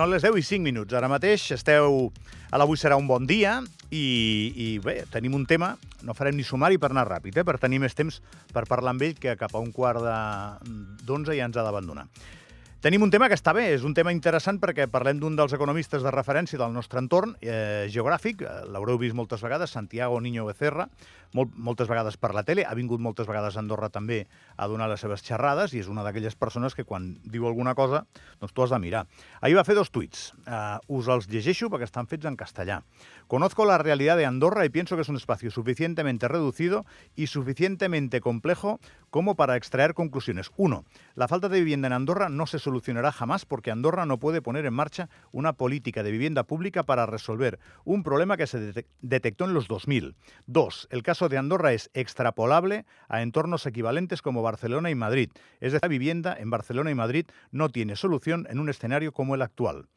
Són les 10 i 5 minuts. Ara mateix esteu... A l'avui serà un bon dia i, i bé, tenim un tema, no farem ni sumari per anar ràpid, eh, per tenir més temps per parlar amb ell, que cap a un quart d'onze ja ens ha d'abandonar. Tenim un tema que està bé, és un tema interessant perquè parlem d'un dels economistes de referència del nostre entorn eh, geogràfic, l'haureu vist moltes vegades, Santiago Niño Becerra, molt, moltes vegades per la tele, ha vingut moltes vegades a Andorra també a donar les seves xerrades i és una d'aquelles persones que quan diu alguna cosa, doncs tu has de mirar. Ahir va fer dos tuits, eh, us els llegeixo perquè estan fets en castellà. Conozco la realidad de Andorra y pienso que es un espacio suficientemente reducido y suficientemente complejo como para extraer conclusiones. Uno, la falta de vivienda en Andorra no se solucionará jamás porque Andorra no puede poner en marcha una política de vivienda pública para resolver un problema que se detectó en los 2000. Dos, el caso de Andorra es extrapolable a entornos equivalentes como Barcelona y Madrid. Es decir, la vivienda en Barcelona y Madrid no tiene solución en un escenario como el actual.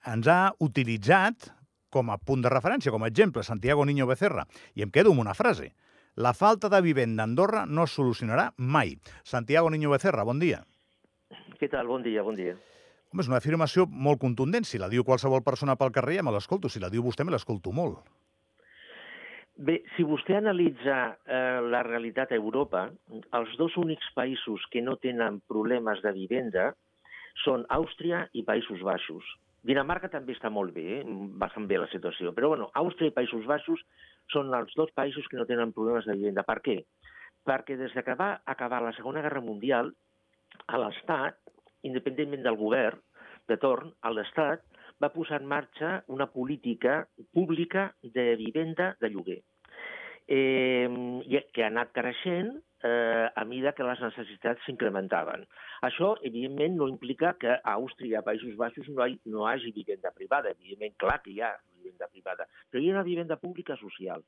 Ens ha utilitzat com a punt de referència, com a exemple, Santiago Niño Becerra. I em quedo amb una frase. La falta de vivenda a Andorra no es solucionarà mai. Santiago Niño Becerra, bon dia. Què tal? Bon dia, bon dia. Home, és una afirmació molt contundent. Si la diu qualsevol persona pel carrer, ja me l'escolto. Si la diu vostè, me l'escolto molt. Bé, si vostè analitza eh, la realitat a Europa, els dos únics països que no tenen problemes de vivenda són Àustria i Països Baixos. Dinamarca també està molt bé, eh? bastant bé la situació, però bueno, Àustria i Països Baixos són els dos països que no tenen problemes de vivenda. Per què? Perquè des que va acabar la Segona Guerra Mundial, a l'Estat, independentment del govern de torn, a l'Estat va posar en marxa una política pública de vivenda de lloguer, eh, que ha anat creixent eh, a mida que les necessitats s'incrementaven. Això, evidentment, no implica que a Àustria, a Països Baixos, no hi, no hagi vivenda privada. Evidentment, clar que hi ha vivenda privada, però hi ha una vivenda pública social.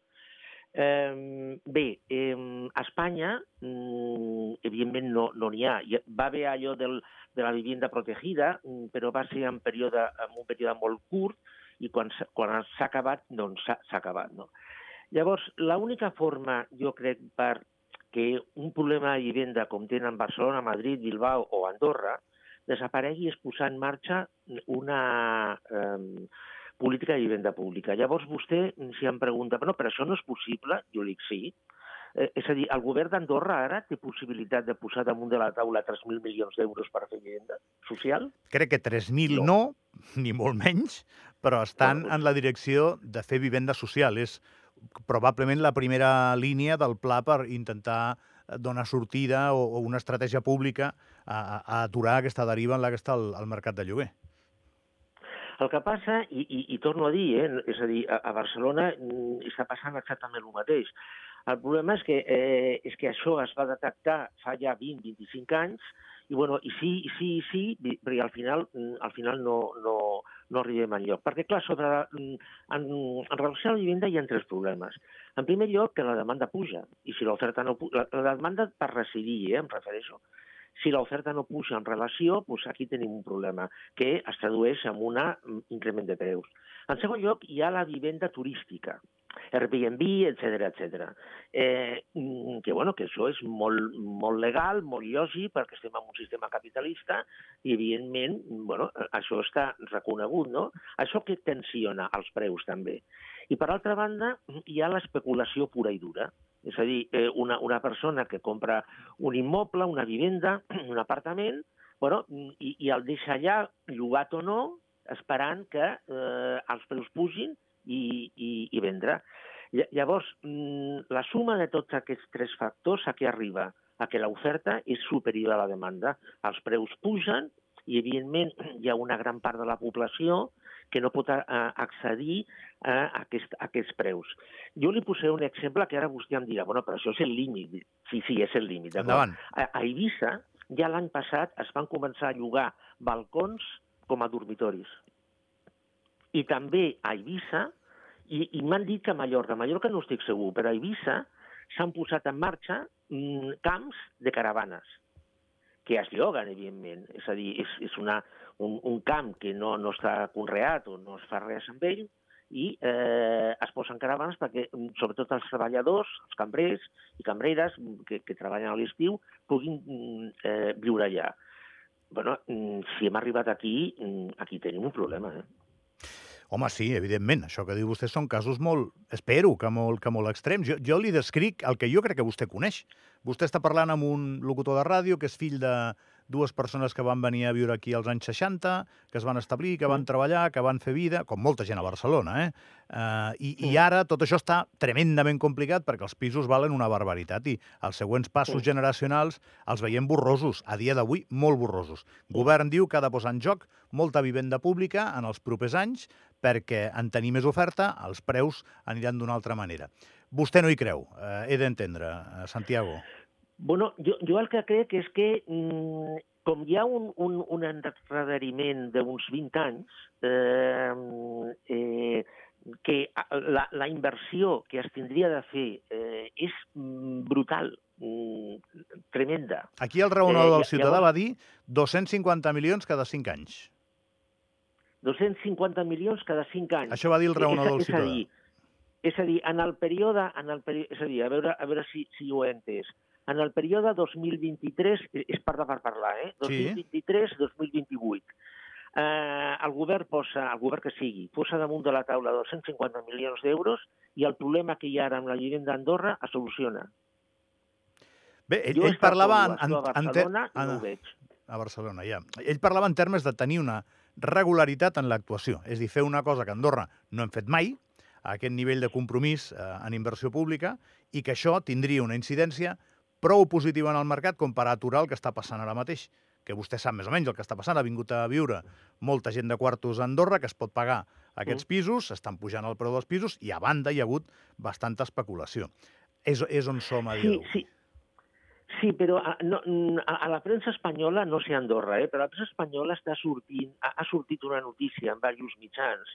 Eh, bé, eh, a Espanya, eh, evidentment, no n'hi no ha. Va haver allò del, de la vivienda protegida, mm, però va ser en, període, en un període molt curt i quan, quan s'ha acabat, doncs s'ha acabat. No? Llavors, l'única forma, jo crec, per que un problema de vivenda com tenen Barcelona, Madrid, Bilbao o Andorra desaparegui és posar en marxa una... Eh, política de vivenda pública. Llavors vostè, si em pregunta, però, però això no és possible, jo dic sí. Eh, és a dir, el govern d'Andorra ara té possibilitat de posar damunt de la taula 3.000 milions d'euros per fer vivenda social? Crec que 3.000 no. no, ni molt menys, però estan no. en la direcció de fer vivenda social. És probablement la primera línia del pla per intentar donar sortida o, o una estratègia pública a, a aturar aquesta deriva en la que està el, el mercat de lloguer. El que passa, i, i, i torno a dir, eh, és a dir, a, a Barcelona mm, està passant exactament el mateix. El problema és que, eh, és que això es va detectar fa ja 20-25 anys, i, bueno, i sí, i sí, i sí, perquè al final, mm, al final no, no, no arribem enlloc. Perquè, clar, sobre, mm, en, en relació a la vivenda hi ha tres problemes. En primer lloc, que la demanda puja, i si l'oferta no puja... La, la demanda per residir, eh, em refereixo. Si l'oferta no puja en relació, doncs aquí tenim un problema que es tradueix en un increment de preus. En segon lloc, hi ha la vivenda turística, Airbnb, etc etc. Eh, que, bueno, que això és molt, molt legal, molt lògic, perquè estem en un sistema capitalista i, evidentment, bueno, això està reconegut, no? Això que tensiona els preus, també. I, per altra banda, hi ha l'especulació pura i dura. És a dir, eh, una, una persona que compra un immoble, una vivenda, un apartament, bueno, i, i el deixa allà, llogat o no, esperant que eh, els preus pugin i, i, i vendre. Llavors, mm, la suma de tots aquests tres factors a què arriba? A que l'oferta és superior a la demanda. Els preus pugen i, evidentment, hi ha una gran part de la població que no pot eh, accedir a, aquest, a aquests preus. Jo li posaré un exemple que ara vostè em dirà, bueno, però això és el límit. Sí, sí, és el límit. A, a Eivissa, ja l'any passat es van començar a llogar balcons com a dormitoris. I també a Eivissa, i, i m'han dit que a Mallorca, a Mallorca no estic segur, però a Eivissa s'han posat en marxa mm, camps de caravanes que es lloguen, evidentment. És a dir, és, és una, un, un camp que no, no està conreat o no es fa res amb ell, i eh, es posen caravanes perquè, mm, sobretot els treballadors, els cambrers i cambreres que, que treballen a l'estiu, puguin mm, eh, viure allà. bueno, mm, si hem arribat aquí, mm, aquí tenim un problema. Eh? Home, sí, evidentment. Això que diu vostè són casos molt, espero, que molt, que molt extrems. Jo, jo li descric el que jo crec que vostè coneix. Vostè està parlant amb un locutor de ràdio que és fill de, dues persones que van venir a viure aquí als anys 60, que es van establir, que van mm. treballar, que van fer vida, com molta gent a Barcelona, eh? Uh, i, I ara tot això està tremendament complicat perquè els pisos valen una barbaritat i els següents passos generacionals els veiem borrosos, a dia d'avui molt borrosos. Govern diu que ha de posar en joc molta vivenda pública en els propers anys perquè en tenir més oferta els preus aniran d'una altra manera. Vostè no hi creu, eh, he d'entendre, eh, Santiago. Bueno, jo, jo el que crec és que, mm, com hi ha un, un, un enredariment d'uns 20 anys, eh, eh, que la, la inversió que es tindria de fer eh, és mm, brutal, mm, tremenda. Aquí el raonador eh, del ciutadà llavors, va dir 250 milions cada 5 anys. 250 milions cada 5 anys. Això va dir el raonador del ciutadà. És a dir, és a dir, en el període, en el període, és a dir, a veure, a veure si, si ho he entès, en el període 2023, eh, és per per parlar, eh? 2023-2028, eh, el govern posa, el govern que sigui, posa damunt de la taula 250 milions d'euros i el problema que hi ha ara amb la vivenda d'Andorra es soluciona. Bé, ell, jo ell parlava en, en, a Barcelona en, en, no ho veig. A Barcelona, ja. Ell parlava en termes de tenir una regularitat en l'actuació. És a dir, fer una cosa que Andorra no hem fet mai, a aquest nivell de compromís eh, en inversió pública, i que això tindria una incidència prou positiva en el mercat com per aturar el que està passant ara mateix que vostè sap més o menys el que està passant, ha vingut a viure molta gent de quartos a Andorra que es pot pagar aquests mm. pisos, estan pujant el preu dels pisos i a banda hi ha hagut bastanta especulació. És, és on som a dir-ho. Sí, sí. Sí, però a, no, a, a la premsa espanyola, no sé Andorra, eh, però a la premsa espanyola està sortint, ha, ha sortit una notícia en diversos mitjans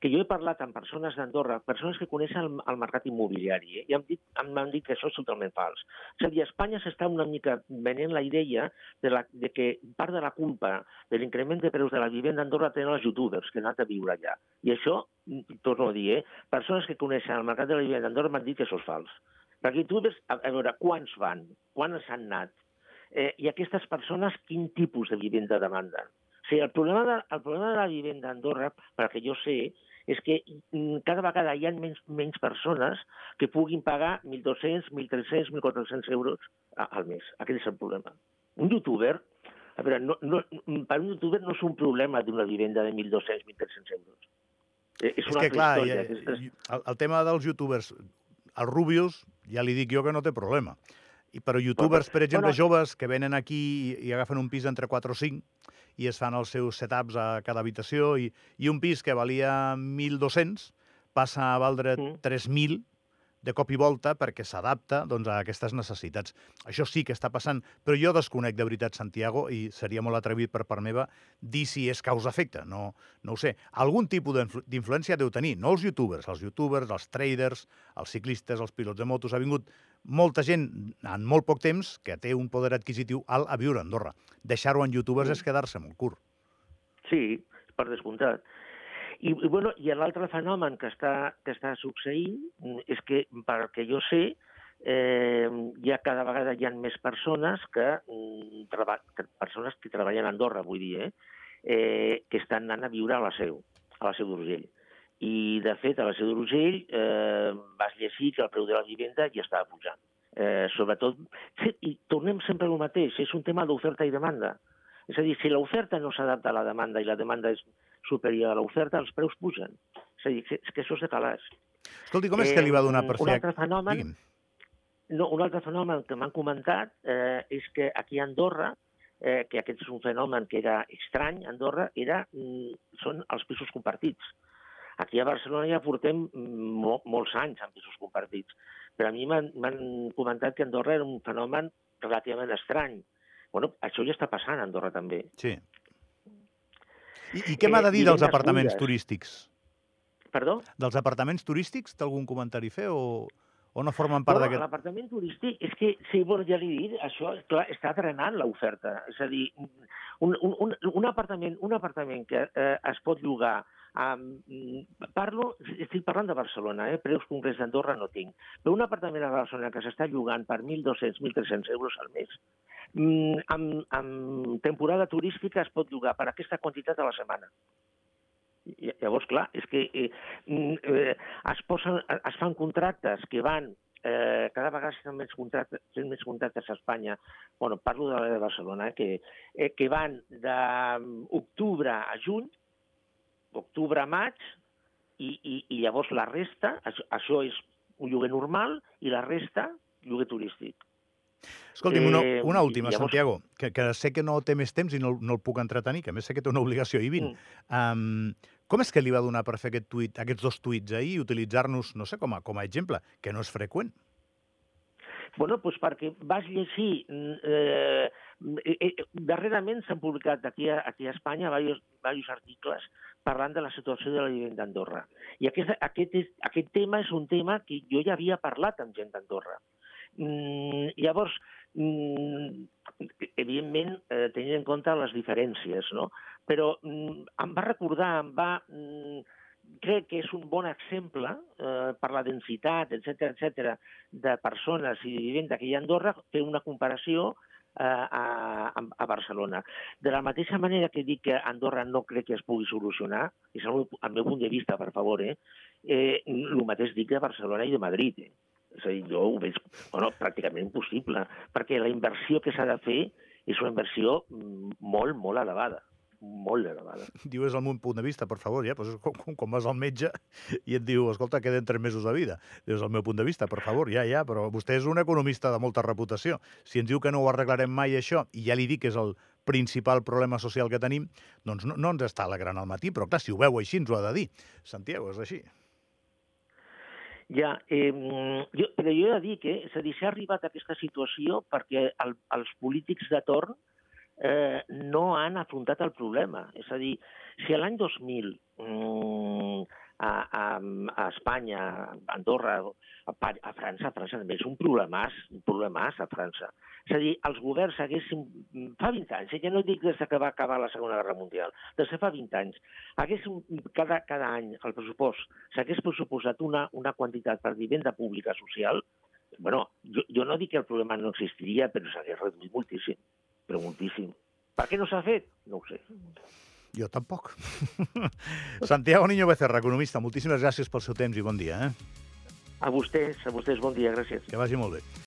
que jo he parlat amb persones d'Andorra, persones que coneixen el, el mercat immobiliari, eh, i m'han dit, m'han dit que això és totalment fals. És a dir, a Espanya s'està una mica venent la idea de, la, de que part de la culpa de l'increment de preus de la vivenda d'Andorra tenen els youtubers que han anat a viure allà. I això, mm, torno a dir, eh, persones que coneixen el mercat de la vivenda d'Andorra m'han dit que això és fals. Perquè youtubers, a, a veure, quants van? Quants han anat? Eh, I aquestes persones, quin tipus de vivenda demanden? O sigui, el problema de, el problema de la vivenda a Andorra, perquè jo sé, és que mm, cada vegada hi ha menys, menys persones que puguin pagar 1.200, 1.300, 1.400 euros al mes. Aquest és el problema. Un youtuber, a veure, no, no, per un youtuber no és un problema d'una vivenda de 1.200, 1.300 euros. Eh, és, és una que, clar, història. Ja, el, el tema dels youtubers, els Rubius, ja li dic jo que no té problema. I però youtubers, per exemple, bueno, joves que venen aquí i, i agafen un pis entre 4 o 5 i es fan els seus setups a cada habitació i, i un pis que valia 1.200 passa a valdre mm. 3.000 de cop i volta perquè s'adapta doncs, a aquestes necessitats. Això sí que està passant, però jo desconec de veritat, Santiago, i seria molt atrevit per part meva dir si és causa-efecte, no, no ho sé. Algun tipus d'influència deu tenir, no els youtubers, els youtubers, els traders, els ciclistes, els pilots de motos, ha vingut molta gent en molt poc temps que té un poder adquisitiu alt a viure a Andorra. Deixar-ho en youtubers és quedar-se molt curt. Sí, per descomptat. I, i, bueno, i l'altre fenomen que està, que està succeint és que, perquè jo sé, eh, ha cada vegada hi ha més persones que, mm, treba, que persones que treballen a Andorra, vull dir, eh, eh, que estan anant a viure a la seu, a la seu d'Urgell. I, de fet, a la seu d'Urgell eh, vas llegir que el preu de la vivenda ja estava pujant. Eh, sobretot, i tornem sempre al mateix, és un tema d'oferta i demanda. És a dir, si l'oferta no s'adapta a la demanda i la demanda és superior a l'oferta, els preus pugen. És a dir, és que això és de calaix. Escolti, com és que li va donar per fer... Un altre fenomen, no, un altre fenomen que m'han comentat eh, és que aquí a Andorra, eh, que aquest és un fenomen que era estrany, Andorra, era, mm, són els pisos compartits. Aquí a Barcelona ja portem mo molts anys amb pisos compartits, però a mi m'han comentat que Andorra era un fenomen relativament estrany. Bueno, això ja està passant a Andorra també. Sí. I, i què m'ha de dir eh, dels apartaments fulles. turístics? Perdó? Dels apartaments turístics, té algun comentari a fer o, o no formen part d'aquest... L'apartament turístic, és que, sí, bueno, ja l'he dit, això clar, està drenant l'oferta. És a dir, un, un, un, un, apartament, un apartament que eh, es pot llogar Um, parlo, estic parlant de Barcelona, eh? preus concrets d'Andorra no tinc. Però un apartament a Barcelona que s'està llogant per 1.200, 1.300 euros al mes, mm, amb, amb temporada turística es pot llogar per aquesta quantitat a la setmana. Llavors, clar, és que eh, eh, es, posen, es fan contractes que van eh, cada vegada s'han més contractes, més contractes a Espanya, bueno, parlo de la de Barcelona, eh, que, eh, que van d'octubre a juny, octubre a maig, i, i, i llavors la resta, això, això és un lloguer normal, i la resta, lloguer turístic. Escolti'm, una, eh, una última, llavors... Santiago, que, que sé que no té més temps i no, no el puc entretenir, que a més sé que té una obligació i vint. Mm. Um, com és que li va donar per fer aquest tuit, aquests dos tuits ahir i utilitzar-nos, no sé, com a, com a exemple, que no és freqüent? Bueno, doncs perquè vas llegir... Eh, darrerament s'han publicat aquí a, aquí a Espanya diversos, diversos articles parlant de la situació de la vivenda d'Andorra. I aquest, aquest, aquest tema és un tema que jo ja havia parlat amb gent d'Andorra. Mm, llavors, mm, evidentment, eh, tenint en compte les diferències, no? però mm, em va recordar, em va... Mm, crec que és un bon exemple eh, per la densitat, etc etc de persones i vivenda que hi ha a Andorra, fer una comparació eh, a, a Barcelona. De la mateixa manera que dic que Andorra no crec que es pugui solucionar, és el meu, el meu punt de vista, per favor, eh, eh, el mateix dic de Barcelona i de Madrid. Eh. És a dir, jo ho veig bueno, pràcticament impossible, perquè la inversió que s'ha de fer és una inversió mm, molt, molt elevada molt elevada. Diu, és el meu punt de vista, per favor, ja, pues, com, com vas al metge i et diu, escolta, queden tres mesos de vida. Dius, el meu punt de vista, per favor, ja, ja, però vostè és un economista de molta reputació. Si ens diu que no ho arreglarem mai, això, i ja li dic que és el principal problema social que tenim, doncs no, no ens està alegrant al matí, però clar, si ho veu així ens ho ha de dir. Santiago, és així. Ja, eh, jo, però jo he de dir que, és a dir, s'ha arribat a aquesta situació perquè el, els polítics de torn eh, no han afrontat el problema. És a dir, si l'any 2000 mm, a, a, a Espanya, a Andorra, a, a França, a França també és un problemàs, un problemàs a França. És a dir, els governs haguessin, fa 20 anys, eh, ja no dic des que va acabar la Segona Guerra Mundial, des de fa 20 anys, haguessin, cada, cada any el pressupost s'hagués pressuposat una, una quantitat per vivenda pública social, bueno, jo, jo no dic que el problema no existiria, però s'hagués reduït moltíssim però moltíssim. Per què no s'ha fet? No ho sé. Jo tampoc. Santiago Niño Becerra, economista, moltíssimes gràcies pel seu temps i bon dia. Eh? A vostès, a vostès bon dia, gràcies. Que vagi molt bé.